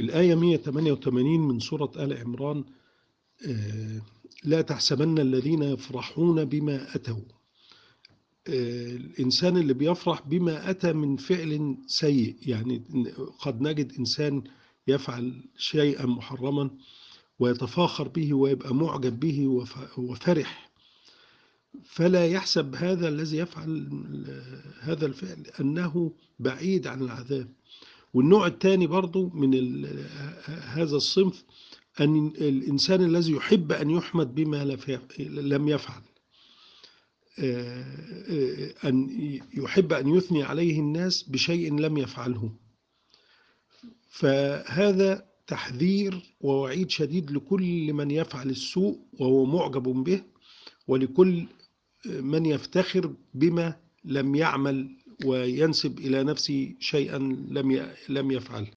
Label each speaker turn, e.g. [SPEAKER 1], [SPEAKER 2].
[SPEAKER 1] الآية 188 من سورة آل عمران لا تحسبن الذين يفرحون بما أتوا. الإنسان اللي بيفرح بما أتى من فعل سيء يعني قد نجد إنسان يفعل شيئا محرما ويتفاخر به ويبقى معجب به وفرح. فلا يحسب هذا الذي يفعل هذا الفعل أنه بعيد عن العذاب. والنوع الثاني برضو من هذا الصنف أن الإنسان الذي يحب أن يحمد بما لم يفعل. أن يحب أن يثني عليه الناس بشيء لم يفعله. فهذا تحذير ووعيد شديد لكل من يفعل السوء وهو معجب به ولكل من يفتخر بما لم يعمل وينسب إلى نفسه شيئا لم لم يفعل.